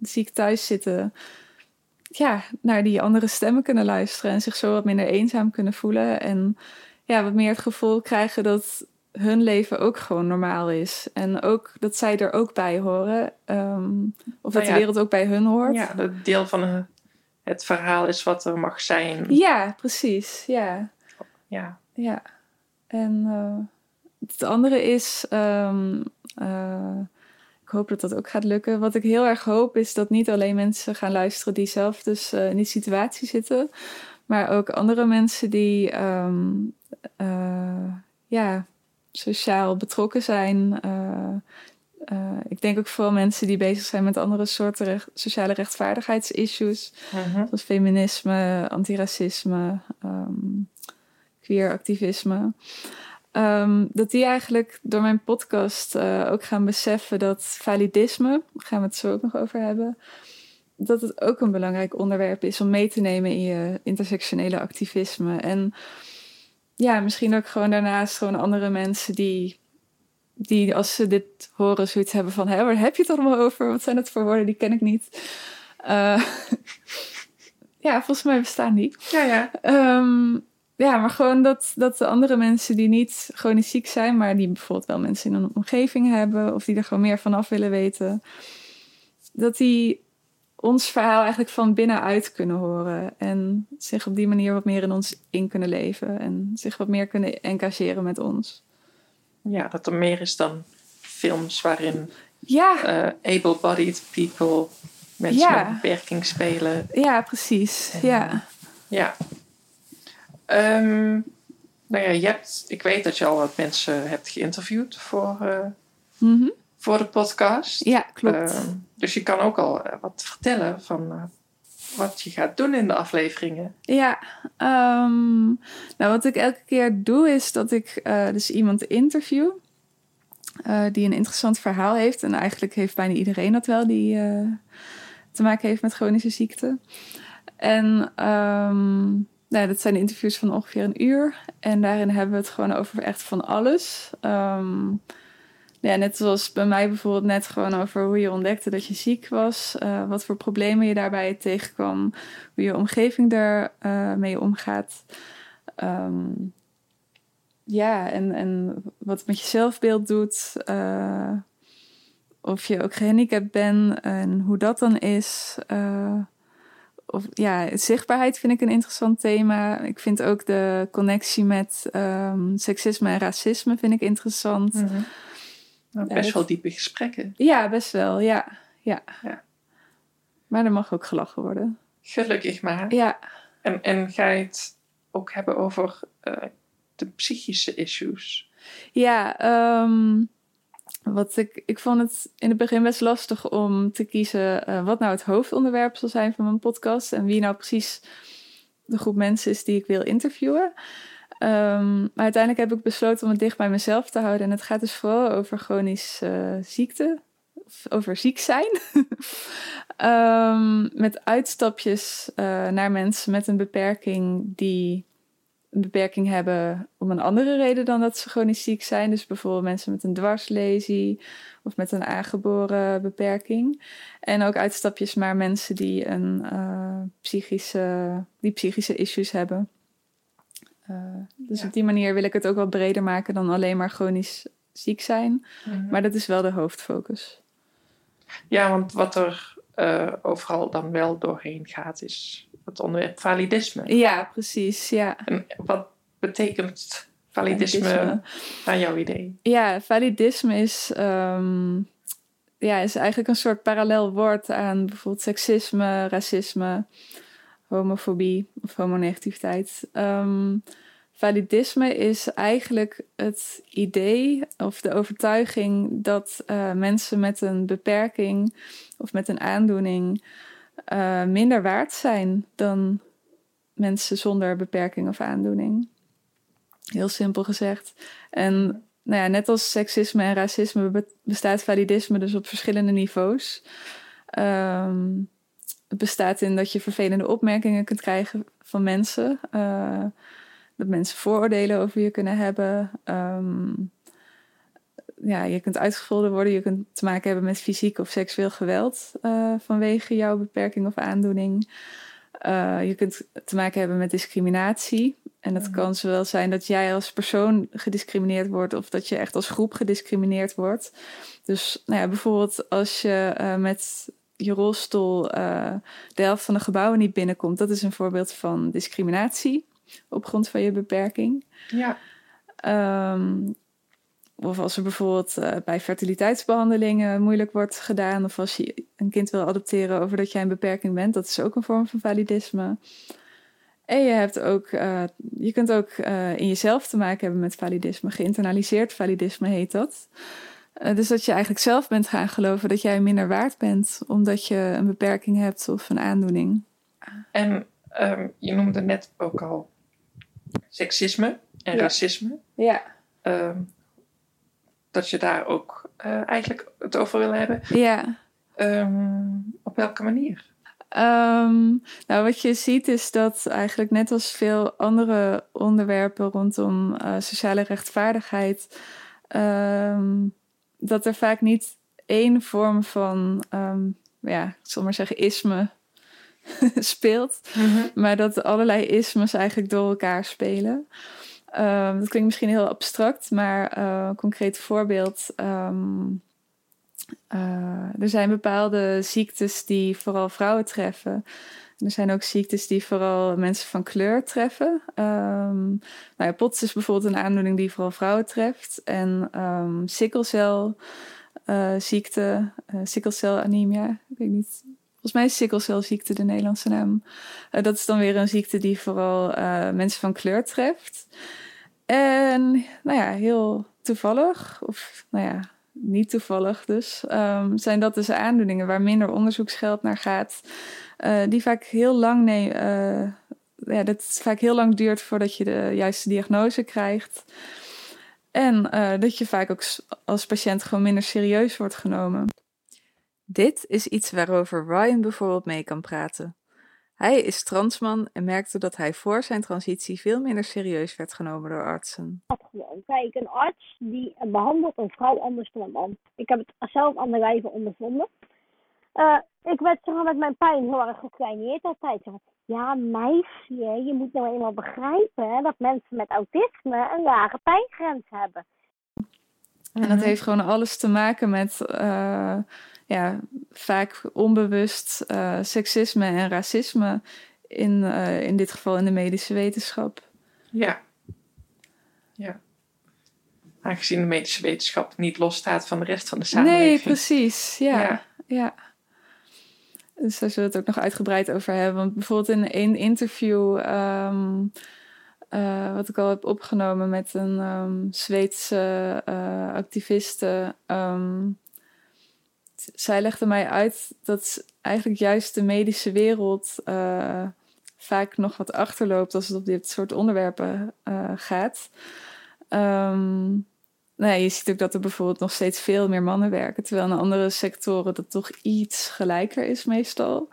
ziek thuis zitten, ja, naar die andere stemmen kunnen luisteren en zich zo wat minder eenzaam kunnen voelen. En ja, wat meer het gevoel krijgen dat hun leven ook gewoon normaal is. En ook dat zij er ook bij horen. Um, of dat nou de wereld ook bij hun hoort. Ja, dat deel van het verhaal is wat er mag zijn. Ja, precies. Ja. Ja. Ja. En uh, het andere is. Um, uh, ik hoop dat dat ook gaat lukken. Wat ik heel erg hoop is dat niet alleen mensen gaan luisteren die zelf dus uh, in die situatie zitten, maar ook andere mensen die um, uh, ja, sociaal betrokken zijn. Uh, ik denk ook vooral mensen die bezig zijn met andere soorten recht, sociale rechtvaardigheidsissues, -huh. zoals feminisme, antiracisme, um, queer activisme. Um, dat die eigenlijk door mijn podcast uh, ook gaan beseffen dat validisme, daar gaan we het zo ook nog over hebben, dat het ook een belangrijk onderwerp is om mee te nemen in je intersectionele activisme. En ja, misschien ook gewoon daarnaast gewoon andere mensen die, die als ze dit horen zoiets hebben van, hé, waar heb je het allemaal over? Wat zijn het voor woorden? Die ken ik niet. Uh, ja, volgens mij bestaan die. Ja, ja. Um, ja, maar gewoon dat, dat de andere mensen die niet chronisch ziek zijn, maar die bijvoorbeeld wel mensen in een omgeving hebben of die er gewoon meer vanaf willen weten, dat die ons verhaal eigenlijk van binnenuit kunnen horen en zich op die manier wat meer in ons in kunnen leven en zich wat meer kunnen engageren met ons. Ja, dat er meer is dan films waarin ja. uh, able-bodied people mensen ja. met beperking spelen. Ja, precies. ja. Ja. Um, nou ja, je hebt, ik weet dat je al wat mensen hebt geïnterviewd voor, uh, mm -hmm. voor de podcast. Ja, klopt. Uh, dus je kan ook al wat vertellen van uh, wat je gaat doen in de afleveringen. Ja, um, nou wat ik elke keer doe is dat ik dus iemand interview. die een interessant verhaal heeft. En eigenlijk heeft bijna iedereen dat wel die te maken heeft met chronische ziekte. En um, nou, dat zijn interviews van ongeveer een uur. En daarin hebben we het gewoon over echt van alles. Um, ja, net zoals bij mij bijvoorbeeld net gewoon over hoe je ontdekte dat je ziek was. Uh, wat voor problemen je daarbij tegenkwam. Hoe je omgeving daar uh, mee omgaat. Um, ja, en, en wat het met je zelfbeeld doet. Uh, of je ook gehandicapt bent en hoe dat dan is of ja, zichtbaarheid vind ik een interessant thema. Ik vind ook de connectie met um, seksisme en racisme vind ik interessant. Mm -hmm. nou, best ja, wel diepe gesprekken. Ja, best wel, ja. ja. ja. Maar er mag ook gelachen worden. Gelukkig maar. Ja. En, en ga je het ook hebben over uh, de psychische issues? Ja, um, wat ik, ik vond het in het begin best lastig om te kiezen uh, wat nou het hoofdonderwerp zal zijn van mijn podcast en wie nou precies de groep mensen is die ik wil interviewen. Um, maar uiteindelijk heb ik besloten om het dicht bij mezelf te houden. En het gaat dus vooral over chronische uh, ziekte, of over ziek zijn. um, met uitstapjes uh, naar mensen met een beperking die een beperking hebben om een andere reden dan dat ze chronisch ziek zijn. Dus bijvoorbeeld mensen met een dwarslesie of met een aangeboren beperking. En ook uitstapjes naar mensen die een uh, psychische, die psychische issues hebben. Uh, dus ja. op die manier wil ik het ook wat breder maken dan alleen maar chronisch ziek zijn. Mhm. Maar dat is wel de hoofdfocus. Ja, want wat er uh, overal dan wel doorheen gaat, is het onderwerp validisme. Ja, precies. Ja. En wat betekent validisme, aan jouw idee? Ja, validisme is, um, ja, is eigenlijk een soort parallel woord aan bijvoorbeeld seksisme, racisme, homofobie of homonegativiteit. Um, validisme is eigenlijk het idee of de overtuiging dat uh, mensen met een beperking of met een aandoening uh, minder waard zijn dan mensen zonder beperking of aandoening. Heel simpel gezegd. En nou ja, net als seksisme en racisme bestaat validisme dus op verschillende niveaus. Um, het bestaat in dat je vervelende opmerkingen kunt krijgen van mensen. Uh, dat mensen vooroordelen over je kunnen hebben. Um, ja, je kunt uitgescholden worden. Je kunt te maken hebben met fysiek of seksueel geweld uh, vanwege jouw beperking of aandoening. Uh, je kunt te maken hebben met discriminatie. En dat kan zowel zijn dat jij als persoon gediscrimineerd wordt of dat je echt als groep gediscrimineerd wordt. Dus nou ja, bijvoorbeeld als je uh, met je rolstoel de helft van de gebouwen niet binnenkomt, dat is een voorbeeld van discriminatie op grond van je beperking. Ja. Um, of als er bijvoorbeeld uh, bij fertiliteitsbehandelingen moeilijk wordt gedaan, of als je een kind wil adopteren over dat jij een beperking bent, dat is ook een vorm van validisme. En je, hebt ook, uh, je kunt ook uh, in jezelf te maken hebben met validisme. Geïnternaliseerd validisme heet dat. dus dat je eigenlijk zelf bent gaan geloven dat jij minder waard bent, omdat je een beperking hebt of een aandoening. En um, je noemde net ook al seksisme en ja. racisme. Ja. Um, dat je daar ook uh, eigenlijk het over wil hebben. Ja. Um, op welke manier? Um, nou, wat je ziet is dat eigenlijk net als veel andere onderwerpen rondom uh, sociale rechtvaardigheid, um, dat er vaak niet één vorm van, ja, ik zal maar zeggen, isme speelt, mm -hmm. maar dat allerlei ismes eigenlijk door elkaar spelen. Um, dat klinkt misschien heel abstract, maar uh, een concreet voorbeeld. Um, uh, er zijn bepaalde ziektes die vooral vrouwen treffen. er zijn ook ziektes die vooral mensen van kleur treffen. Um, nou ja, POTS is bijvoorbeeld een aandoening die vooral vrouwen treft. En um, sikkelcel uh, ziekte, uh, sikkelcelanemia, ik weet niet Volgens mij is sikkelcelziekte de Nederlandse naam. Uh, dat is dan weer een ziekte die vooral uh, mensen van kleur treft. En nou ja, heel toevallig, of nou ja, niet toevallig dus, um, zijn dat dus aandoeningen waar minder onderzoeksgeld naar gaat. Uh, die vaak heel lang nee, ja, dat het vaak heel lang duurt voordat je de juiste diagnose krijgt. En dat je vaak ook als patiënt gewoon minder serieus wordt genomen. Dit is iets waarover Ryan bijvoorbeeld mee kan praten. Hij is transman en merkte dat hij voor zijn transitie veel minder serieus werd genomen door artsen. Kijk, een arts die behandelt een vrouw anders dan een man. Ik heb het zelf aan de lijve ondervonden. Uh, ik werd zeg met mijn pijn heel erg gekleineerd altijd. Ja, meisje, je moet nou eenmaal begrijpen dat mensen met autisme een lage pijngrens hebben. En dat mhm. heeft gewoon alles te maken met uh, ja, vaak onbewust uh, seksisme en racisme. In, uh, in dit geval in de medische wetenschap. Ja. Ja. Aangezien de medische wetenschap niet losstaat van de rest van de samenleving. Nee, precies. Ja. ja. ja. Dus daar zullen we het ook nog uitgebreid over hebben. Want bijvoorbeeld in één interview. Um, uh, wat ik al heb opgenomen met een um, Zweedse activiste. Um, zij legde mij uit dat eigenlijk juist de medische wereld uh, vaak nog wat achterloopt als het op dit soort onderwerpen gaat. Um, nou ja, je ziet ook dat er bijvoorbeeld nog steeds veel meer mannen werken, terwijl in andere sectoren dat toch iets gelijker is meestal.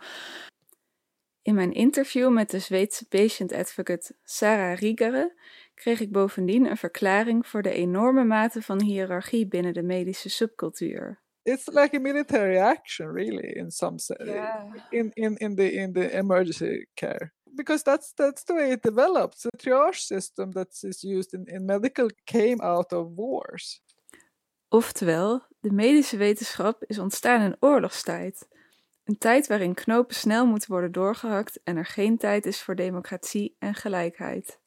In mijn interview met de Zweedse patient advocate Sarah Riegere kreeg ik bovendien een verklaring voor de enorme mate van hiërarchie binnen de medische subcultuur. It's like a military action, really, in some sense, yeah. in, in, in, the, in the emergency care. Because that's, that's the way it develops. The triage system that is used in, in medical came out of wars. Oftewel, de medische wetenschap is ontstaan in oorlogstijd Een tijd waarin knopen snel moeten worden doorgehakt en er geen tijd is voor democratie en gelijkheid.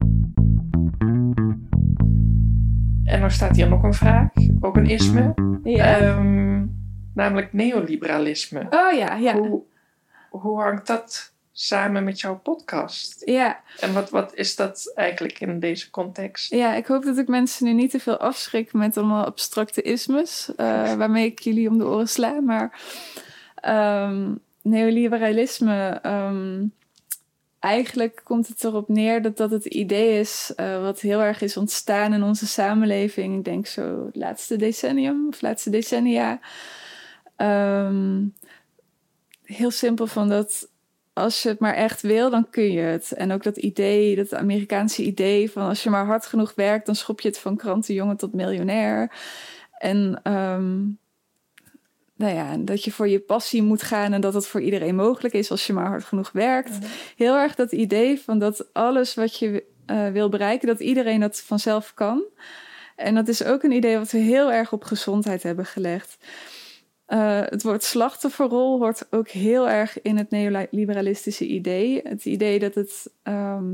En er staat hier nog een vraag, ook een isme. Ja. Ehm, namelijk neoliberalisme. oh ja, ja. Hoe, hoe hangt dat samen met jouw podcast? Ja, En wat, wat is dat eigenlijk in deze context? ja, ik hoop dat ik mensen nu niet te veel afschrik met allemaal abstracte ismes, eh, waarmee ik jullie om de oren sla. Maar ehm, neoliberalisme, ehm, eigenlijk komt het erop neer dat dat het idee is eh, wat heel erg is ontstaan in onze samenleving. Ik denk zo het laatste decennium of laatste decennia. Ehm, heel simpel van dat als je het maar echt wil, dan kun je het. En ook dat idee, dat Amerikaanse idee van als je maar hard genoeg werkt, dan schop je het van krantenjongen tot miljonair. En ehm, nou ja, dat je voor je passie moet gaan en dat het voor iedereen mogelijk is als je maar hard genoeg werkt. Heel erg dat idee van dat alles wat je eh, wil bereiken, dat iedereen dat vanzelf kan. En dat is ook een idee wat we heel erg op gezondheid hebben gelegd. Eh, het woord slachtofferrol hoort ook heel erg in het neoliberalistische idee. Het idee dat, het, ehm,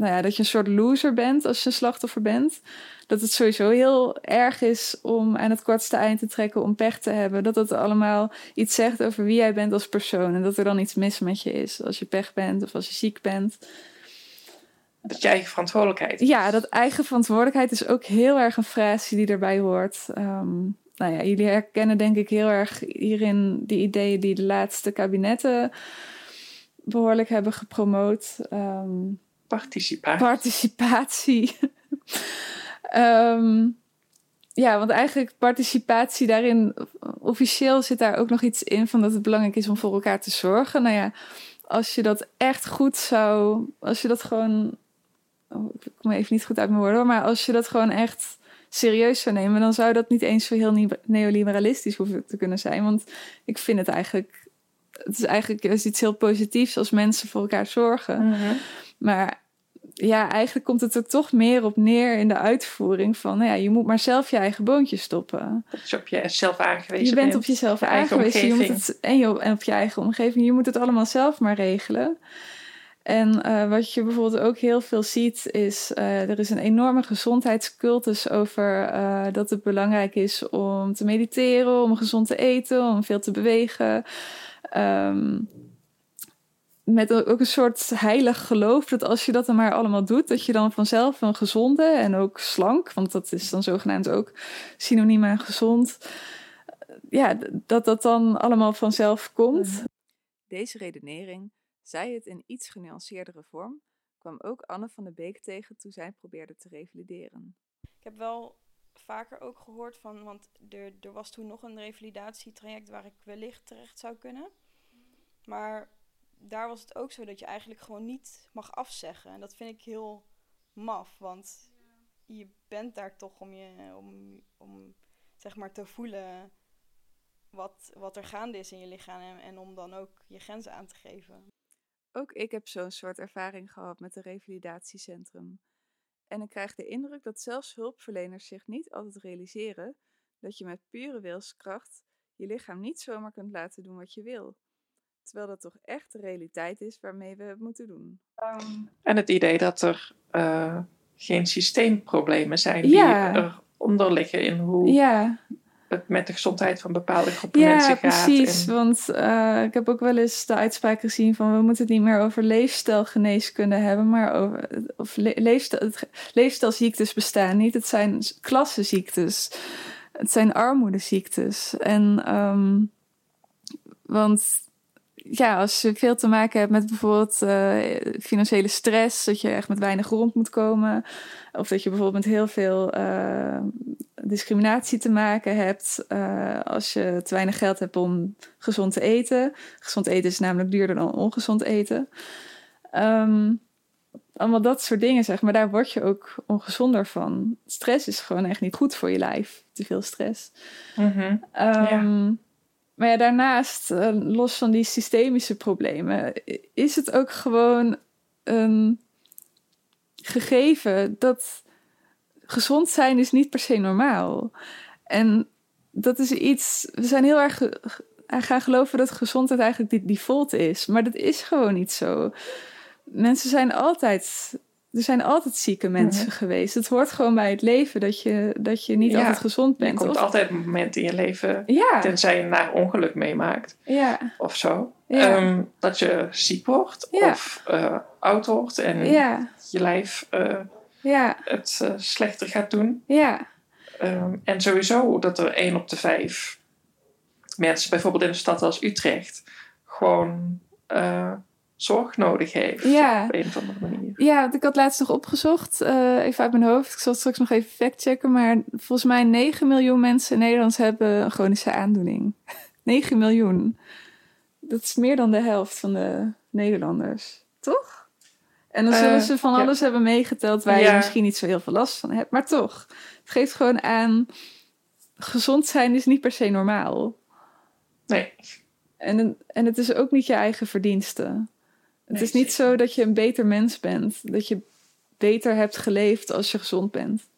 nou ja, dat je een soort loser bent als je een slachtoffer bent. Dat het sowieso heel erg is om aan het kortste eind te trekken, om pech te hebben. Dat het allemaal iets zegt over wie jij bent als persoon. En dat er dan iets mis met je is als je pech bent of als je ziek bent. Dat je eigen verantwoordelijkheid is. Ja, dat eigen verantwoordelijkheid is ook heel erg een frase die erbij hoort. Ehm, nou ja, jullie herkennen denk ik heel erg hierin die ideeën die de laatste kabinetten behoorlijk hebben gepromoot. Ehm, Participatie. participatie. Ehm, ja, want eigenlijk participatie daarin, officieel zit daar ook nog iets in van dat het belangrijk is om voor elkaar te zorgen. Nou ja, als je dat echt goed zou, als je dat gewoon, oh, ik kom even niet goed uit mijn woorden, hoor, maar als je dat gewoon echt serieus zou nemen, dan zou dat niet eens zo heel ne- neoliberalistisch hoeven te kunnen zijn. Want ik vind het eigenlijk, het is eigenlijk juist iets heel positiefs als mensen voor elkaar zorgen. Mhm. Maar ja, eigenlijk komt het er toch meer op neer in de uitvoering van, nou ja, je moet maar zelf je eigen boontje stoppen. Dat je op jezelf aangewezen Je bent op jezelf je aangewezen. Je moet het, en, je, en op je eigen omgeving. Je moet het allemaal zelf maar regelen. En eh, wat je bijvoorbeeld ook heel veel ziet, is eh, er is een enorme gezondheidscultus over eh, dat het belangrijk is om te mediteren, om gezond te eten, om veel te bewegen. Ehm, met ook een soort heilig geloof dat als je dat dan maar allemaal doet, dat je dan vanzelf een gezonde en ook slank, want dat is dan zogenaamd ook synoniem aan gezond, ja, dat dat dan allemaal vanzelf komt. Deze redenering, zij het in iets genuanceerdere vorm, kwam ook Anne van de Beek tegen toen zij probeerde te revalideren. Ik heb wel vaker ook gehoord van, want er, er was toen nog een revalidatietraject waar ik wellicht terecht zou kunnen. Maar daar was het ook zo dat je eigenlijk gewoon niet mag afzeggen. En dat vind ik heel maf, want je bent daar toch om, je, om, om zeg maar te voelen wat, wat er gaande is in je lichaam en, en om dan ook je grenzen aan te geven. Ook ik heb zo'n soort ervaring gehad met een revalidatiecentrum. En ik krijg de indruk dat zelfs hulpverleners zich niet altijd realiseren dat je met pure wilskracht je lichaam niet zomaar kunt laten doen wat je wil. Terwijl dat toch echt de realiteit is waarmee we het moeten doen. En het idee dat er eh, geen systeemproblemen zijn Ja. die eronder liggen in hoe Ja, het met de gezondheid van bepaalde groepen ja mensen gaat. precies. En- Want eh, ik heb ook wel eens de uitspraak gezien van we moeten het niet meer over leefstijlgeneeskunde hebben, maar over of le- leefstijl, leefstijlziektes bestaan niet. Het zijn klassenziektes. Het zijn armoedeziektes. En ehm, want ja, als je veel te maken hebt met bijvoorbeeld eh, financiële stress, dat je echt met weinig rond moet komen, of dat je bijvoorbeeld met heel veel eh, discriminatie te maken hebt eh, als je te weinig geld hebt om gezond te eten. Gezond eten is namelijk duurder dan ongezond eten. Ehm, allemaal dat soort dingen, zeg maar. Daar word je ook ongezonder van. Stress is gewoon echt niet goed voor je lijf. Te veel stress. Mhm. Ehm, Maar ja, daarnaast, eh, los van die systemische problemen, is het ook gewoon een gegeven dat gezond zijn is niet per se normaal. En dat is iets, we zijn heel erg gaan geloven dat gezondheid eigenlijk die default is. Maar dat is gewoon niet zo. Mensen zijn altijd er zijn altijd zieke mensen mhm. geweest. Het hoort gewoon bij het leven dat je, dat je niet altijd gezond bent. Er komt altijd een moment in je leven, tenzij je een naar ongeluk meemaakt ja. of zo, um, dat je ziek wordt of uh, oud wordt en je lijf uh, het uh, slechter gaat doen. Ja. Um, en sowieso dat er één op de vijf mensen, bijvoorbeeld in een stad als Utrecht, gewoon zorg nodig heeft. Ja. Op een of andere manier. Ja, want ik had laatst nog opgezocht, uh, even uit mijn hoofd. Ik zal straks nog even factchecken. Maar volgens mij 9 miljoen mensen in Nederland hebben een chronische aandoening. 9 miljoen. Dat is meer dan de helft van de Nederlanders. Toch? En dan zullen uh, ze van alles hebben meegeteld waar je misschien niet zo heel veel last van hebt. Maar toch, het geeft gewoon aan... Gezond zijn is niet per se normaal. Nee. En, en het is ook niet je eigen verdienste. Het is niet zo dat je een beter mens bent. Dat je beter hebt geleefd als je gezond bent.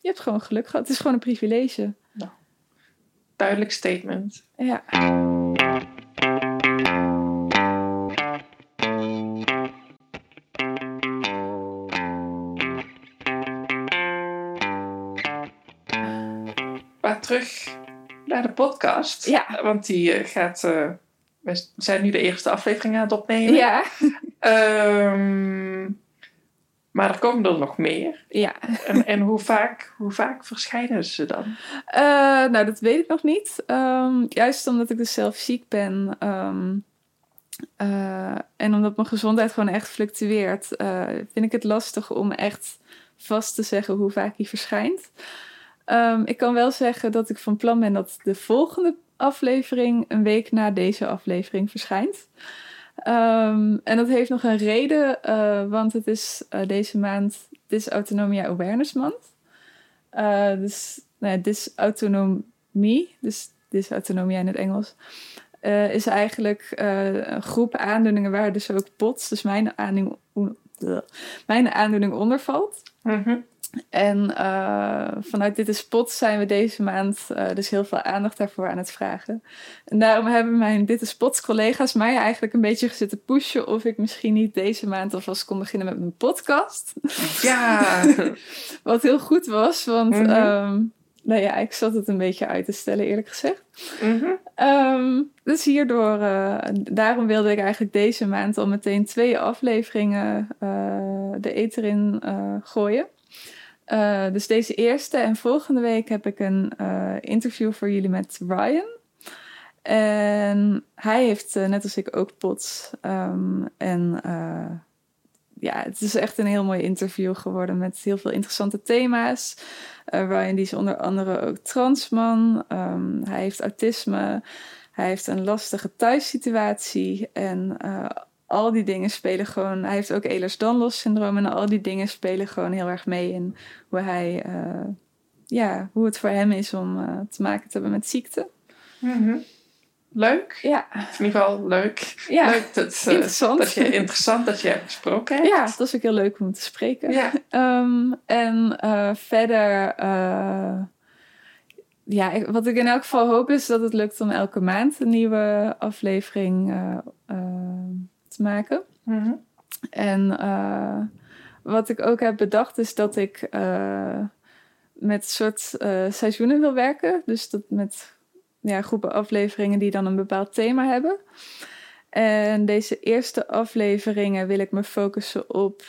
Je hebt gewoon geluk gehad. Het is gewoon een privilege. Nou, duidelijk statement. Ja. Maar terug naar de podcast. Ja. Want die eh, gaat... Uh, we zijn nu de eerste aflevering aan het opnemen. Ja. Um, maar er komen er nog meer. Ja. En, en hoe, vaak, hoe vaak verschijnen ze dan? Uh, nou, dat weet ik nog niet. Um, juist omdat ik dus zelf ziek ben. Um, uh, en omdat mijn gezondheid gewoon echt fluctueert, uh, vind ik het lastig om echt vast te zeggen hoe vaak hij verschijnt. Um, ik kan wel zeggen dat ik van plan ben dat de volgende aflevering een week na deze aflevering verschijnt. Um, en dat heeft nog een reden, uh, want het is uh, deze maand Dysautonomia Awareness Month. Uh, dus nou, dysautonomie, dus dysautonomia in het Engels, is eigenlijk een groep aandoeningen waar dus ook POTS, dus mijn aandoening, mijn aandoening onder valt. Mm. En uh, vanuit Dit is Pot zijn we deze maand uh, dus heel veel aandacht daarvoor aan het vragen. En daarom hebben mijn Dit is Pots collega's mij eigenlijk een beetje zitten pushen of ik misschien niet deze maand alvast kon beginnen met mijn podcast. Ja! Wat heel goed was, want mm -hmm. um, nou ja, ik zat het een beetje uit te stellen eerlijk gezegd. Mm -hmm. um, dus hierdoor, uh, daarom wilde ik eigenlijk deze maand al meteen twee afleveringen de eter in gooien. Uh, dus deze eerste en volgende week heb ik een uh, interview voor jullie met Ryan. En hij heeft, uh, net als ik, ook POTS. Um, en ja, het is echt een heel mooi interview geworden met heel veel interessante thema's. Ryan die is onder andere ook transman. Um, hij heeft autisme. Hij heeft een lastige thuissituatie. En al die dingen spelen gewoon. Hij heeft ook Ehlers-Danlos syndroom en al die dingen spelen gewoon heel erg mee in hoe hij, uh, ja, hoe het voor hem is om uh, te maken te hebben met ziekte. Mm -hmm. Leuk. Ja. In ieder geval leuk. Ja. Leuk dat, uh, interessant. dat je interessant dat je hebt gesproken hebt. Ja, dat is ook heel leuk om te spreken. Ja. Um, en verder. ja, wat ik in elk geval hoop is dat het lukt om elke maand een nieuwe aflevering te maken. Mhm. En uh, wat ik ook heb bedacht is dat ik uh, met soort uh, seizoenen wil werken. Dus dat met ja, groepen afleveringen die dan een bepaald thema hebben. En deze eerste afleveringen wil ik me focussen op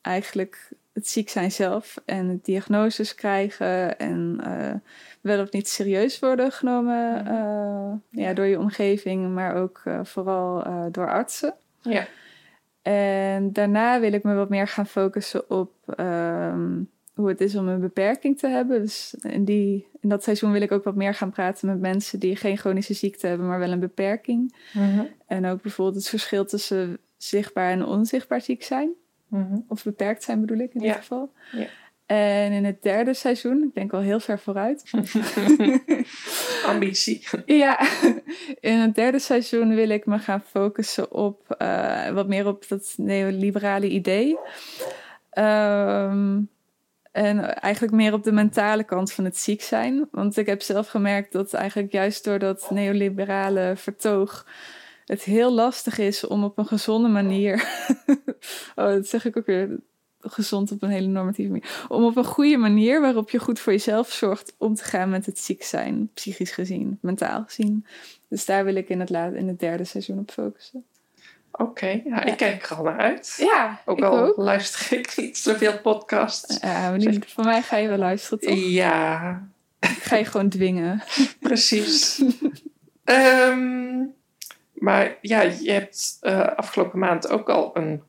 eigenlijk het ziek zijn zelf en diagnoses krijgen en uh, wel of niet serieus worden genomen uh, ja, door je omgeving, maar ook uh, vooral door artsen. Ja. En daarna wil ik me wat meer gaan focussen op um, hoe het is om een beperking te hebben. Dus in, die, in dat seizoen wil ik ook wat meer gaan praten met mensen die geen chronische ziekte hebben, maar wel een beperking. Mm -hmm. En ook bijvoorbeeld het verschil tussen zichtbaar en onzichtbaar ziek zijn. Mm -hmm. Of beperkt zijn bedoel ik in dit geval. Ja. En in het derde seizoen, ik denk al heel ver vooruit. Ambitie. ja, in het derde seizoen wil ik me gaan focussen op uh, wat meer op dat neoliberale idee. Um, En eigenlijk meer op de mentale kant van het ziek zijn. Want ik heb zelf gemerkt dat eigenlijk juist door dat neoliberale vertoog het heel lastig is om op een gezonde manier. oh, dat zeg ik ook weer. Gezond op een hele normatieve manier. Om op een goede manier waarop je goed voor jezelf zorgt om te gaan met het ziek zijn, psychisch gezien, mentaal gezien. Dus daar wil ik in het, laat, in het derde seizoen op focussen. Oké, ja, ik kijk er al naar uit. Ja, ook al luister ik niet zoveel podcasts. Ja, maar niet, van mij ga je wel luisteren, toch? Ja. Ik ga je gewoon dwingen. Precies. Ehm, maar ja, je hebt uh, afgelopen maand ook al een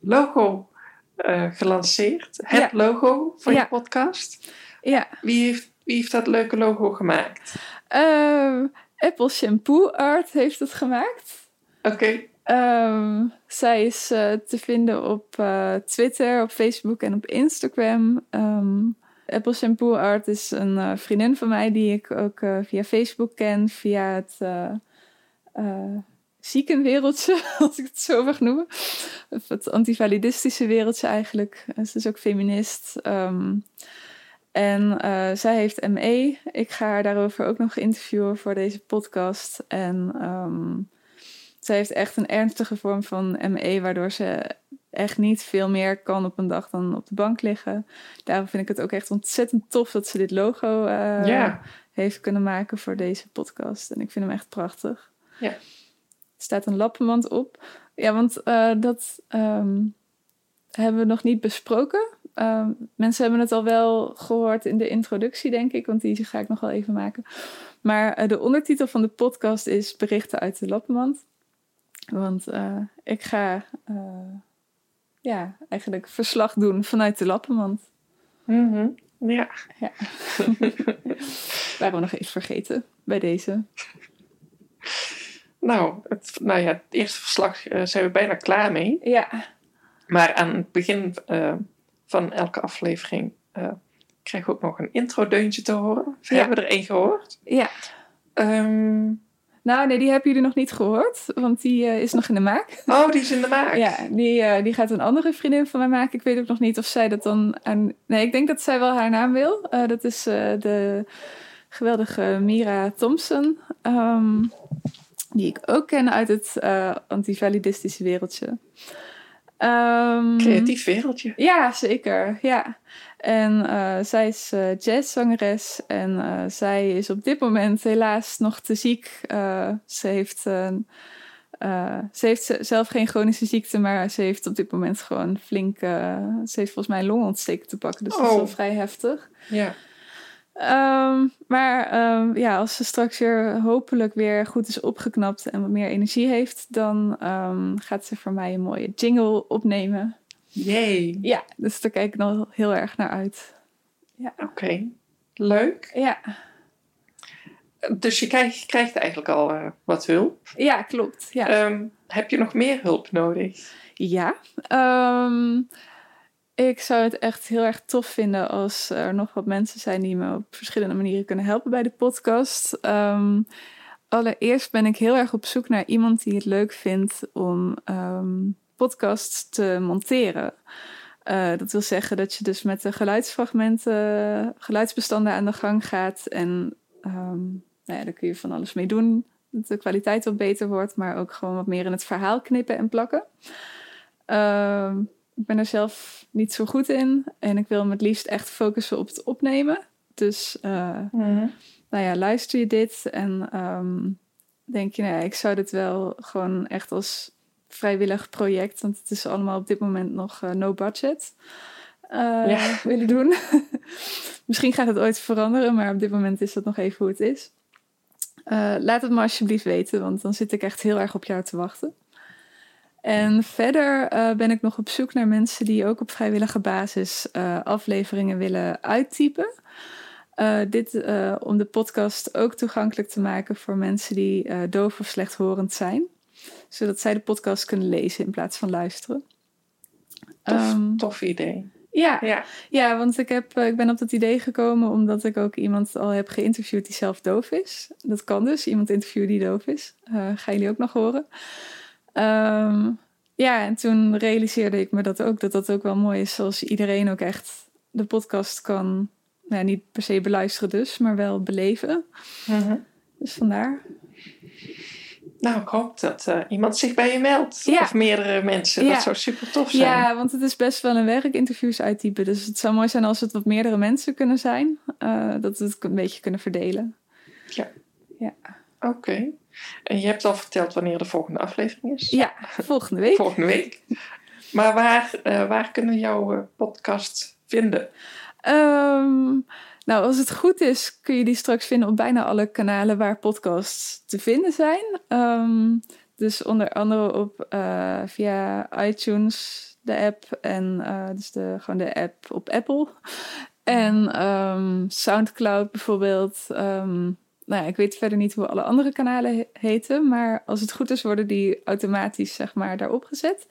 logo uh, gelanceerd. Het logo van je podcast. Ja. Wie heeft, wie heeft dat leuke logo gemaakt? Uh, Apple Shampoo Art heeft het gemaakt. Oké. Um, zij is uh, te vinden op uh, Twitter, op Facebook en op Instagram. Um, Apple Shampoo Art is een uh, vriendin van mij die ik ook via Facebook ken, via het ziekenwereldje, als ik het zo mag noemen. Of het antivalidistische wereldje eigenlijk. Ze is ook feminist. Um, en zij heeft ME. Ik ga haar daarover ook nog interviewen voor deze podcast. En ze heeft echt een ernstige vorm van ME, waardoor ze echt niet veel meer kan op een dag dan op de bank liggen. Daarom vind ik het ook echt ontzettend tof dat ze dit logo uh, heeft kunnen maken voor deze podcast. En ik vind hem echt prachtig. Ja. Staat een lappenmand op. Ja, want uh, dat um, hebben we nog niet besproken. Um, mensen hebben het al wel gehoord in de introductie, denk ik, want die ga ik nog wel even maken. Maar uh, de ondertitel van de podcast is Berichten uit de lappenmand. Want uh, ik ga ja, eigenlijk verslag doen vanuit de Lappenmand. Mm -hmm. Ja. ja. Waren we nog even vergeten bij deze. Nou, het, nou ja, het eerste verslag uh, zijn we bijna klaar mee. Ja. Maar aan het begin van elke aflevering krijgen we ook nog een intro-deuntje te horen. Ja. Hebben we er één gehoord? Ja. Um, nou, nee, die hebben jullie nog niet gehoord, want die uh, is nog in de maak. Oh, die is in de maak? Ja, die, uh, die gaat een andere vriendin van mij maken. Ik weet ook nog niet of zij dat dan aan... Nee, ik denk dat zij wel haar naam wil. Uh, dat is de geweldige Mira Thompson. Um, die ik ook ken uit het antivalidistische wereldje. Um, Creatief wereldje. Ja, zeker. Ja. En uh, zij is uh, jazzzangeres en uh, zij is op dit moment helaas nog te ziek. ze, heeft, ze heeft zelf geen chronische ziekte, maar ze heeft op dit moment gewoon flink. ze heeft volgens mij een longontsteking te pakken, dus oh. dat is wel vrij heftig. Ja. Um, maar um, ja, als ze straks weer hopelijk weer goed is opgeknapt en wat meer energie heeft, dan um, gaat ze voor mij een mooie jingle opnemen. Jee. Ja, dus daar kijk ik nog heel erg naar uit. Ja. Oké, okay. leuk. Ja. Dus je krijgt, je krijgt eigenlijk al uh, wat hulp. Ja, klopt. Ja. Heb je nog meer hulp nodig? Ja. Um, ik zou het echt heel erg tof vinden als er nog wat mensen zijn die me op verschillende manieren kunnen helpen bij de podcast. Um, allereerst ben ik heel erg op zoek naar iemand die het leuk vindt om um, podcasts te monteren. Uh, dat wil zeggen dat je dus met de geluidsfragmenten, geluidsbestanden aan de gang gaat. En um, nou ja, daar kun je van alles mee doen. Dat de kwaliteit wat beter wordt, maar ook gewoon wat meer in het verhaal knippen en plakken. Uh, ik ben er zelf niet zo goed in. En ik wil me het liefst echt focussen op het opnemen. Dus uh, mm. nou ja, luister je dit en um, denk je, nou ja, ik zou dit wel gewoon echt als vrijwillig project, want het is allemaal op dit moment nog uh, no budget, uh, ja. willen doen. Misschien gaat het ooit veranderen, maar op dit moment is dat nog even hoe het is. laat het me alsjeblieft weten, want dan zit ik echt heel erg op jou te wachten. En verder uh, ben ik nog op zoek naar mensen die ook op vrijwillige basis uh, afleveringen willen uittypen. Uh, dit om de podcast ook toegankelijk te maken voor mensen die doof of slechthorend zijn. Zodat zij de podcast kunnen lezen in plaats van luisteren. Tof, um, tof idee. Ja, ja. ja want ik, heb, ik ben op dat idee gekomen omdat ik ook iemand al heb geïnterviewd die zelf doof is. Dat kan dus, iemand interviewen die doof is. gaan jullie ook nog horen. Um, ja, en toen realiseerde ik me dat ook, dat dat ook wel mooi is als iedereen ook echt de podcast kan, nou, niet per se beluisteren dus, maar wel beleven. Mhm. Dus vandaar. Nou, ik hoop dat uh, iemand zich bij je meldt. Of meerdere mensen. Dat zou super tof zijn. Ja, want het is best wel een werk interviews uittypen. Dus het zou mooi zijn als het wat meerdere mensen kunnen zijn. Uh, dat we het een beetje kunnen verdelen. Ja. ja. Oké. En je hebt al verteld wanneer de volgende aflevering is? Ja, volgende week. volgende week. Maar waar, uh, waar kunnen we jouw podcast vinden? Um, nou, als het goed is, kun je die straks vinden op bijna alle kanalen waar podcasts te vinden zijn. Um, dus onder andere op uh, via iTunes, de app en uh, dus de, gewoon de app op Apple. En um, Soundcloud bijvoorbeeld. Um, nou ja, ik weet verder niet hoe alle andere kanalen heten, maar als het goed is, worden die automatisch zeg maar daarop gezet.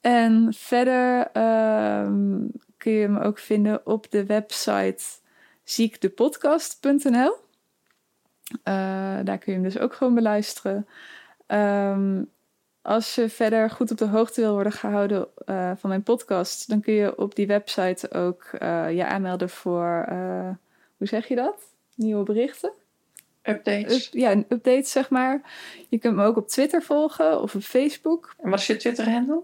En verder kun je hem ook vinden op de website ziekdepodcast.nl. Uh, daar kun je hem dus ook gewoon beluisteren. Um, als je verder goed op de hoogte wil worden gehouden uh, van mijn podcast, dan kun je op die website ook uh, je aanmelden voor, hoe zeg je dat? Nieuwe berichten? Updates. ja, updates zeg maar. Je kunt me ook op Twitter volgen of op Facebook. En wat is je Twitter-handle?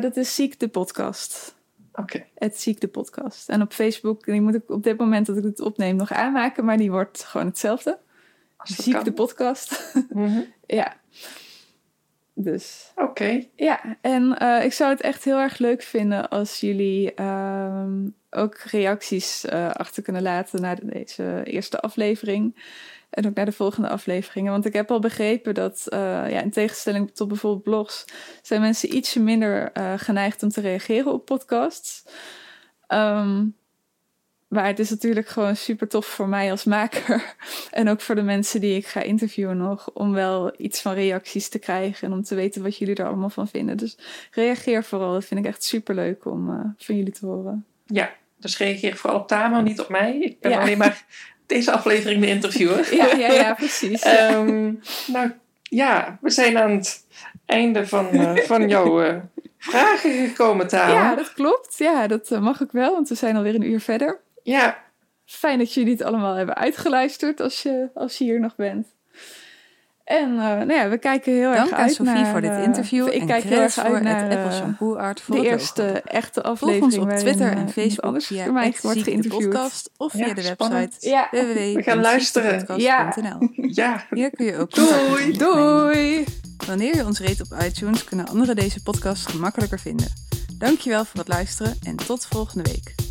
dat is Ziek de Podcast. Oké. Het Ziek de podcast. En op Facebook, die moet ik op dit moment dat ik het opneem nog aanmaken, maar die wordt gewoon hetzelfde. Ziek de podcast. Mhm. ja. Dus. Oké. Ja, en uh, ik zou het echt heel erg leuk vinden als jullie uh, ook reacties uh, achter kunnen laten naar deze eerste aflevering. En ook naar de volgende afleveringen. Want ik heb al begrepen dat, uh, ja, in tegenstelling tot bijvoorbeeld blogs, zijn mensen ietsje minder geneigd om te reageren op podcasts. Um, maar het is natuurlijk gewoon super tof voor mij als maker. En ook voor de mensen die ik ga interviewen nog. Om wel iets van reacties te krijgen. En om te weten wat jullie er allemaal van vinden. Dus reageer vooral. Dat vind ik echt super leuk om uh, van jullie te horen. Ja, dus reageer vooral op Tamo, niet op mij. Ik ben alleen maar deze aflevering de interviewer. Ja, ja, ja precies. um, nou ja, we zijn aan het einde van, uh, van jouw uh, vragen gekomen, Tamo. Ja, dat klopt. Ja, dat mag ik wel, want we zijn alweer een uur verder. Ja. Fijn dat jullie het allemaal hebben uitgeluisterd als je, als je hier nog bent. En uh, nou ja, we kijken heel Dank erg uit Sophie naar... voor dit interview. ik en kijk heel erg uit naar het Apple Shampoo Art voor de eerste echte aflevering. Volg ons op Twitter en Facebook anders via voor mij wordt geïnterviewd. podcast of via ja, de website ja. www.ziekdepodcast.nl Ja. ja. Hier kun je ook Doei! Doei! Wanneer je ons reed op iTunes, kunnen anderen deze podcast gemakkelijker vinden. Dankjewel voor het luisteren en tot volgende week.